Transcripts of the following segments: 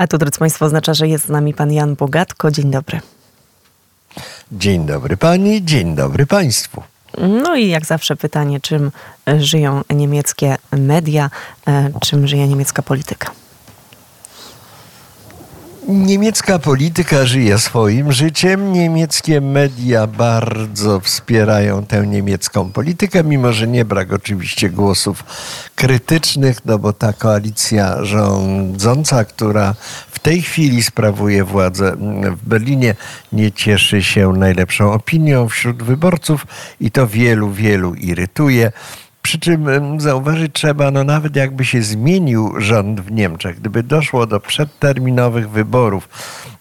A to, drodzy Państwo, oznacza, że jest z nami pan Jan Bogatko. Dzień dobry. Dzień dobry pani, dzień dobry państwu. No i jak zawsze pytanie, czym żyją niemieckie media, e, czym żyje niemiecka polityka? Niemiecka polityka żyje swoim życiem. Niemieckie media bardzo wspierają tę niemiecką politykę, mimo że nie brak oczywiście głosów krytycznych, no bo ta koalicja rządząca, która w tej chwili sprawuje władzę w Berlinie, nie cieszy się najlepszą opinią wśród wyborców i to wielu, wielu irytuje. Przy czym zauważyć trzeba, no nawet jakby się zmienił rząd w Niemczech, gdyby doszło do przedterminowych wyborów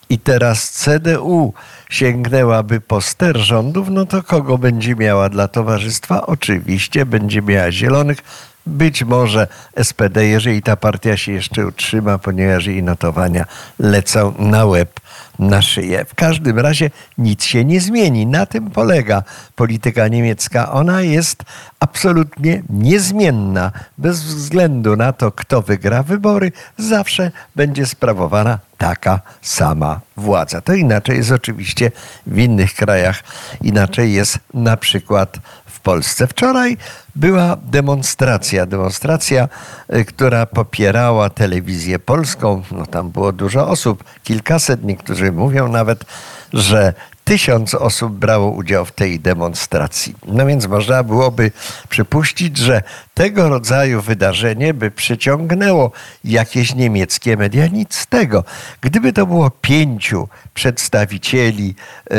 i teraz CDU sięgnęłaby po ster rządów, no to kogo będzie miała dla towarzystwa? Oczywiście będzie miała zielonych, być może SPD, jeżeli ta partia się jeszcze utrzyma, ponieważ jej notowania lecą na łeb, na szyję. W każdym razie nic się nie zmieni. Na tym polega polityka niemiecka. Ona jest absolutnie niezmienna. Bez względu na to, kto wygra wybory, zawsze będzie sprawowana taka sama władza. To inaczej jest oczywiście w innych krajach. Inaczej jest na przykład w Polsce. Wczoraj była demonstracja, demonstracja, y, która popierała telewizję polską. No, tam było dużo osób, kilkaset, niektórzy mówią nawet, że tysiąc osób brało udział w tej demonstracji. No więc można byłoby przypuścić, że tego rodzaju wydarzenie by przyciągnęło jakieś niemieckie media. Nic z tego. Gdyby to było pięciu przedstawicieli yy,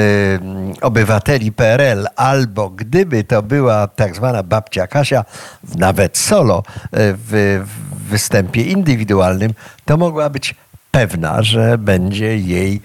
obywateli PRL, albo gdyby to była tak zwana babcia Kasia, nawet solo w, w występie indywidualnym, to mogła być pewna, że będzie jej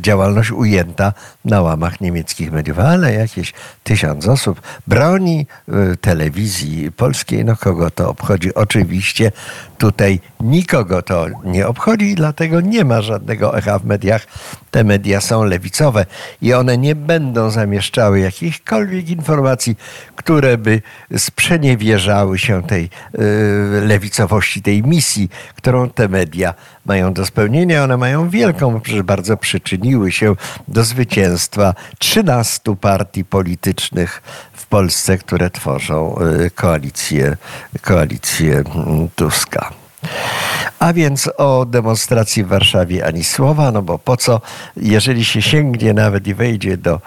działalność ujęta na łamach niemieckich mediów, ale jakieś tysiąc osób broni y, telewizji polskiej, no kogo to obchodzi? Oczywiście tutaj nikogo to nie obchodzi i dlatego nie ma żadnego echa w mediach. Te media są lewicowe i one nie będą zamieszczały jakichkolwiek informacji, które by sprzeniewierzały się tej y, lewicowości, tej misji, którą te media mają do spełnienia. One mają wielką, przecież bardzo przyczyniły się do zwycięstwa 13 partii politycznych w Polsce, które tworzą y, koalicję, koalicję mm, Tuska. A więc o demonstracji w Warszawie ani słowa, no bo po co, jeżeli się sięgnie nawet i wejdzie do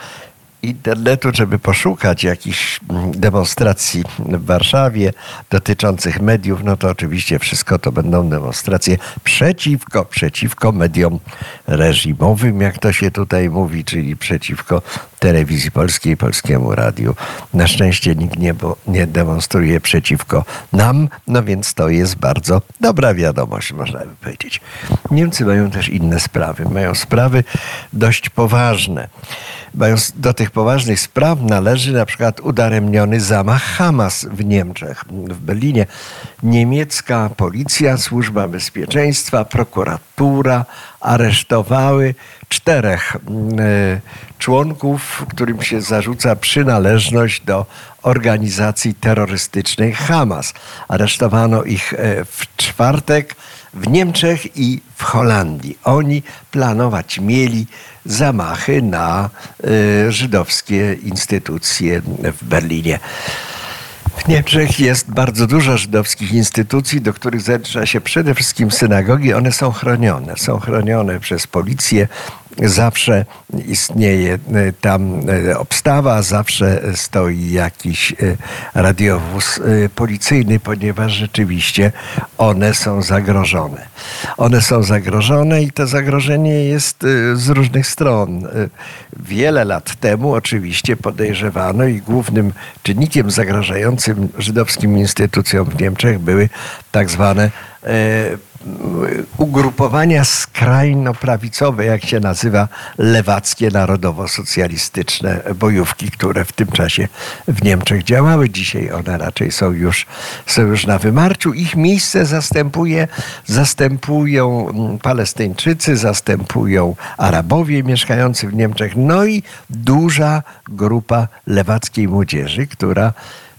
internetu, żeby poszukać jakichś demonstracji w Warszawie dotyczących mediów, no to oczywiście wszystko to będą demonstracje przeciwko, przeciwko mediom reżimowym, jak to się tutaj mówi, czyli przeciwko telewizji polskiej, polskiemu radiu. Na szczęście nikt nie, nie demonstruje przeciwko nam, no więc to jest bardzo dobra wiadomość, można by powiedzieć. Niemcy mają też inne sprawy. Mają sprawy dość poważne. Mają do tych poważnych spraw należy na przykład udaremniony zamach Hamas w Niemczech, w Berlinie. Niemiecka policja, służba bezpieczeństwa, prokuratura aresztowały czterech y, członków, którym się zarzuca przynależność do organizacji terrorystycznej Hamas. Aresztowano ich e, w czwartek w Niemczech i w Holandii. Oni planować mieli zamachy na y, żydowskie instytucje w Berlinie. W Niemczech jest bardzo dużo żydowskich instytucji, do których zalicza się przede wszystkim synagogi. One są chronione. Są chronione przez policję, zawsze istnieje e, tam e, obstawa, zawsze stoi jakiś e, radiowóz policyjny, ponieważ rzeczywiście one są zagrożone. One są zagrożone i to zagrożenie jest z różnych stron. Wiele lat temu oczywiście podejrzewano i głównym czynnikiem zagrażającym żydowskim instytucjom w Niemczech były tak zwane ugrupowania skrajno-prawicowe, jak się nazywa, lewackie, narodowo-socjalistyczne bojówki, które w tym czasie w Niemczech działały. Dzisiaj one raczej są już, są już na wymarciu. Ich miejsce zastępuje, zastępują Palestyńczycy, zastępują Arabowie mieszkający w Niemczech, no i duża grupa lewackiej młodzieży, która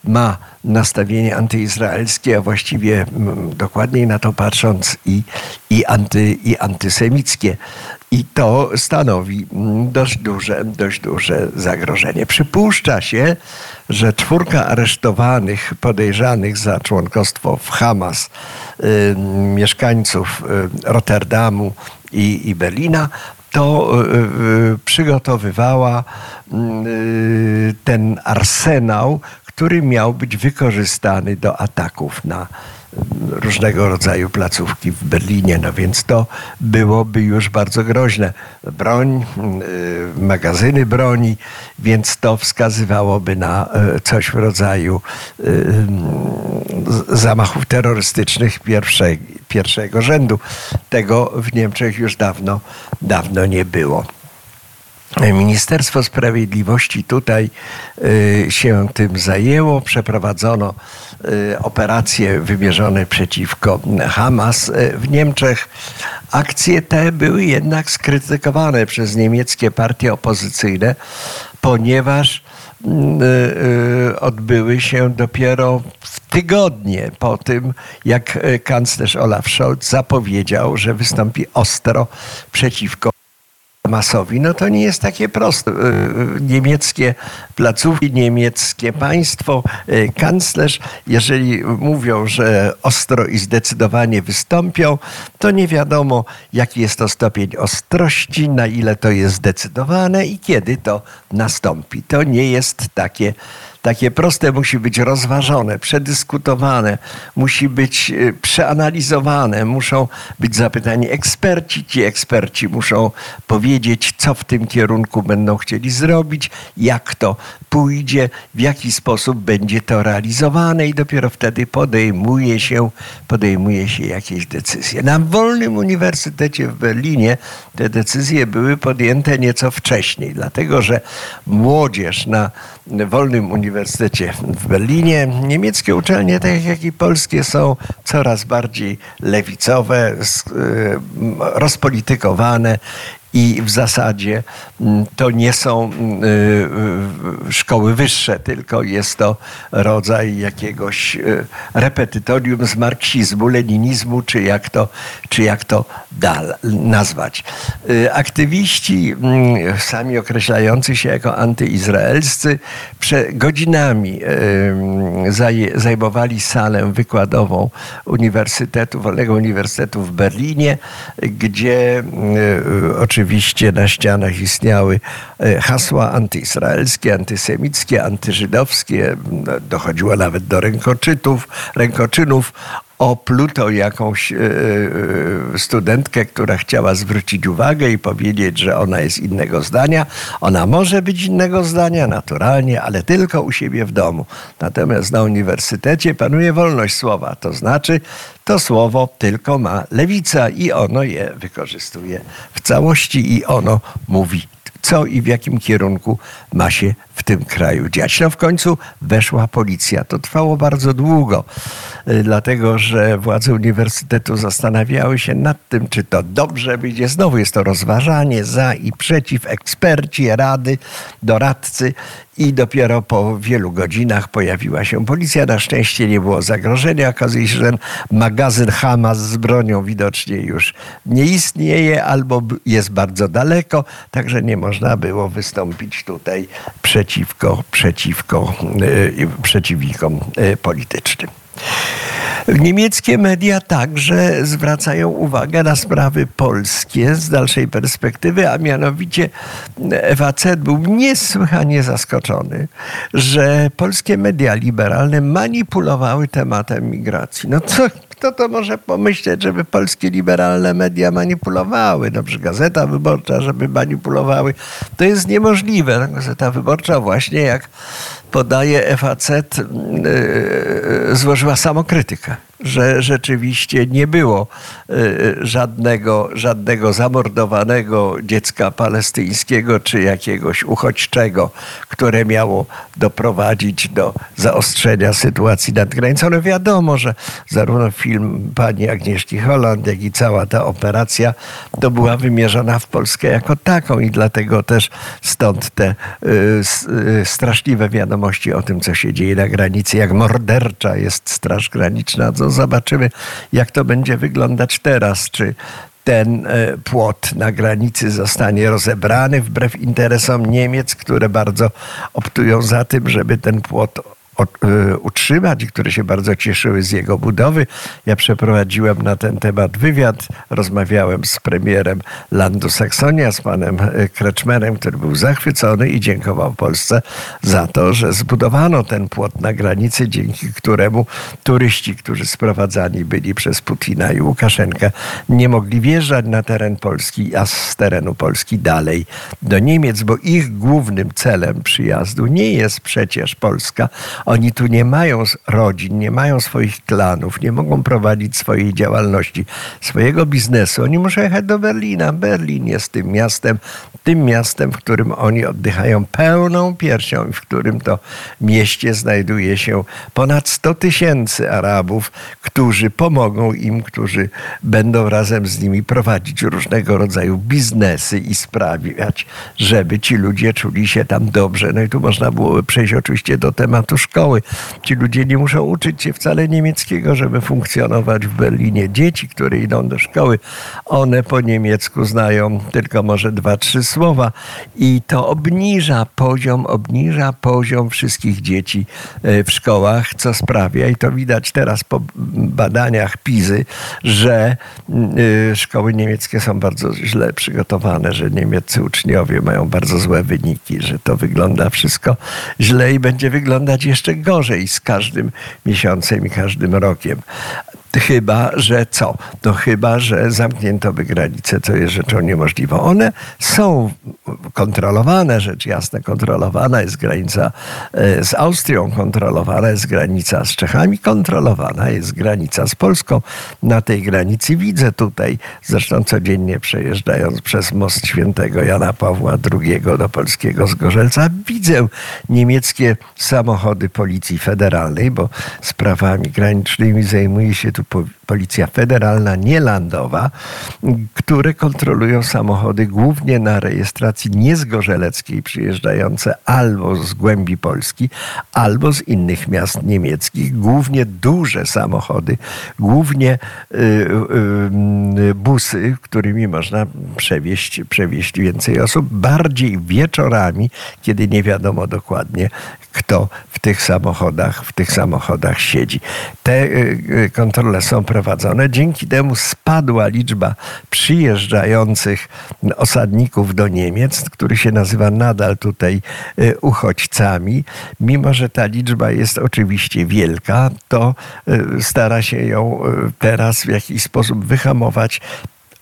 ma nastawienie antyizraelskie, a właściwie mm, dokładniej na to patrząc i, i, anty, i antysemickie. I to stanowi mm, dość duże, dość duże zagrożenie. Przypuszcza się, że czwórka aresztowanych, podejrzanych za członkostwo w Hamas y, mieszkańców y, Rotterdamu i, i Berlina to y, y, przygotowywała y, ten arsenał, który miał być wykorzystany do ataków na różnego rodzaju placówki w Berlinie, no więc to byłoby już bardzo groźne. Broń, magazyny broni, więc to wskazywałoby na coś w rodzaju zamachów terrorystycznych pierwszego rzędu. Tego w Niemczech już dawno, dawno nie było. Ministerstwo Sprawiedliwości tutaj y, się tym zajęło. Przeprowadzono y, operacje wymierzone przeciwko Hamas y, w Niemczech. Akcje te były jednak skrytykowane przez niemieckie partie opozycyjne, ponieważ odbyły się dopiero w tygodnie po tym, jak kanclerz Olaf Scholz zapowiedział, że wystąpi ostro przeciwko Hamasowi, no to nie jest takie proste. Niemieckie placówki, niemieckie państwo, kanclerz, jeżeli mówią, że ostro i zdecydowanie wystąpią, to nie wiadomo, jaki jest to stopień ostrości, na ile to jest zdecydowane i kiedy to nastąpi. To nie jest takie takie proste musi być rozważone, przedyskutowane, musi być y, przeanalizowane, muszą być zapytani eksperci. Ci eksperci muszą powiedzieć, co w tym kierunku będą chcieli zrobić, jak to pójdzie, w jaki sposób będzie to realizowane i dopiero wtedy podejmuje się, podejmuje się jakieś decyzje. Na Wolnym Uniwersytecie w Berlinie te decyzje były podjęte nieco wcześniej, dlatego że młodzież na Wolnym Uniwersytecie w Berlinie, niemieckie uczelnie, tak jak i polskie, są coraz bardziej lewicowe, rozpolitykowane i w zasadzie mm, to nie są mm, y, y, szkoły wyższe, tylko jest to rodzaj jakiegoś y, repetytorium z marksizmu, leninizmu, czy jak to, czy jak to nazwać. Aktywiści, mm, sami określający się jako antyizraelscy, godzinami zajmowali salę wykładową Uniwersytetu, Wolnego Uniwersytetu w Berlinie, gdzie oczywiście oczywiście na ścianach istniały e, hasła antyizraelskie, antysemickie, antyżydowskie. Dochodziło nawet do rękoczytów, rękoczynów opluto jakąś e, e, studentkę, która chciała zwrócić uwagę i powiedzieć, że ona jest innego zdania. Ona może być innego zdania, naturalnie, ale tylko u siebie w domu. Natomiast na uniwersytecie panuje wolność słowa, to znaczy to słowo tylko ma lewica i ono je wykorzystuje w całości i ono mówi co i w jakim kierunku ma się w tym kraju dziać. No w końcu weszła policja. To trwało bardzo długo, y, dlatego że władze uniwersytetu zastanawiały się nad tym, czy to dobrze będzie. Znowu jest to rozważanie za i przeciw, eksperci, rady, doradcy i dopiero po wielu godzinach pojawiła się policja. Na szczęście nie było zagrożenia. Okazuje się, że ten magazyn Hamas z bronią widocznie już nie istnieje albo jest bardzo daleko, także nie można było wystąpić tutaj przeciwko, przeciwko yy, przeciwnikom yy, politycznym. Niemieckie media także zwracają uwagę na sprawy polskie z dalszej perspektywy, a mianowicie FAC był niesłychanie zaskoczony, że polskie media liberalne manipulowały tematem migracji. No co, kto to może pomyśleć, żeby polskie liberalne media manipulowały? Dobrze, Gazeta Wyborcza, żeby manipulowały. To jest niemożliwe. Gazeta Wyborcza właśnie jak podaje FAC, yy, złożyła samokrytykę że rzeczywiście nie było y, żadnego, żadnego zamordowanego dziecka palestyńskiego czy jakiegoś uchodźczego, które miało doprowadzić do zaostrzenia sytuacji nad granicą. No wiadomo, że zarówno film pani Agnieszki Holland, jak i cała ta operacja to była wymierzona w Polskę jako taką i dlatego też stąd te y, y, straszliwe wiadomości o tym, co się dzieje na granicy, jak mordercza jest Straż Graniczna. Zobaczymy, jak to będzie wyglądać teraz. Czy ten e, płot na granicy zostanie rozebrany wbrew interesom Niemiec, które bardzo optują za tym, żeby ten płot E, utrzymać, które się bardzo cieszyły z jego budowy. Ja przeprowadziłem na ten temat wywiad, rozmawiałem z premierem Landu Saksonia, z panem e, Kreczmerem, który był zachwycony i dziękował Polsce za to, że zbudowano ten płot na granicy, dzięki któremu turyści, którzy sprowadzani byli przez Putina i Łukaszenkę, nie mogli wjeżdżać na teren Polski, a z terenu Polski dalej do Niemiec, bo ich głównym celem przyjazdu nie jest przecież Polska, oni tu nie mają rodzin, nie mają swoich klanów, nie mogą prowadzić swojej działalności, swojego biznesu. Oni muszą jechać do Berlina. Berlin jest tym miastem, tym miastem, w którym oni oddychają pełną piersią i w którym to mieście znajduje się ponad 100 tysięcy Arabów, którzy pomogą im, którzy będą razem z nimi prowadzić różnego rodzaju biznesy i sprawiać, żeby ci ludzie czuli się tam dobrze. No i tu można byłoby przejść oczywiście do tematu szkoły szkoły. Ci ludzie nie muszą uczyć się wcale niemieckiego, żeby funkcjonować w Berlinie. Dzieci, które idą do szkoły, one po niemiecku znają tylko może dwa, trzy słowa i to obniża poziom, obniża poziom wszystkich dzieci e, w szkołach, co sprawia i to widać teraz po badaniach PIZY, że e, szkoły niemieckie są bardzo źle przygotowane, że niemieccy uczniowie mają bardzo złe wyniki, że to wygląda wszystko źle i będzie wyglądać jeszcze gorzej z każdym miesiącem i każdym rokiem. Chyba, że co? No chyba, że zamknięto by granice, co jest rzeczą niemożliwą. One są kontrolowane, rzecz jasna, kontrolowana jest granica e, z Austrią, kontrolowana jest granica z Czechami, kontrolowana jest granica z Polską. Na tej granicy widzę tutaj, zresztą codziennie przejeżdżając przez most świętego Jana Pawła II do polskiego Zgorzelca, widzę niemieckie samochody Policji Federalnej, bo sprawami granicznymi zajmuje się tu Policja Federalna, nie landowa, które kontrolują samochody głównie na rejestracji niezgorzeleckiej przyjeżdżające albo z głębi Polski, albo z innych miast niemieckich. Głównie duże samochody, głównie y, y, busy, którymi można przewieźć, przewieźć więcej osób, bardziej wieczorami, kiedy nie wiadomo dokładnie, kto w tych samochodach, w tych samochodach siedzi. Te y, kontrole są prowadzone. Dzięki temu spadła liczba przyjeżdżających osadników do Niemiec, który się nazywa nadal tutaj e, uchodźcami. Mimo, że ta liczba jest oczywiście wielka, to e, stara się ją e, teraz w jakiś sposób wyhamować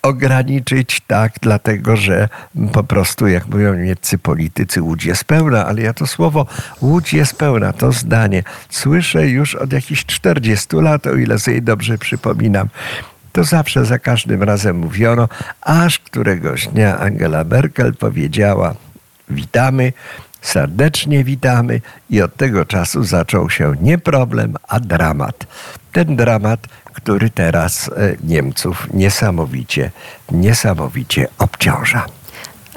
ograniczyć tak, dlatego że po prostu, jak mówią niemieccy politycy, łódź jest pełna, ale ja to słowo łódź jest pełna, to zdanie słyszę już od jakichś 40 lat, o ile sobie dobrze przypominam. To zawsze za każdym razem mówiono, aż któregoś dnia Angela Merkel powiedziała: Witamy, serdecznie witamy, i od tego czasu zaczął się nie problem, a dramat. Ten dramat który teraz e, Niemców niesamowicie, niesamowicie obciąża.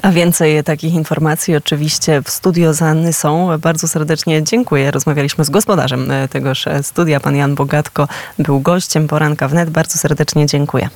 A więcej takich informacji oczywiście w studio Zanny są. Bardzo serdecznie dziękuję. Rozmawialiśmy z gospodarzem e, tegoż studia. Pan Jan Bogatko był gościem poranka wnet. Bardzo serdecznie dziękuję.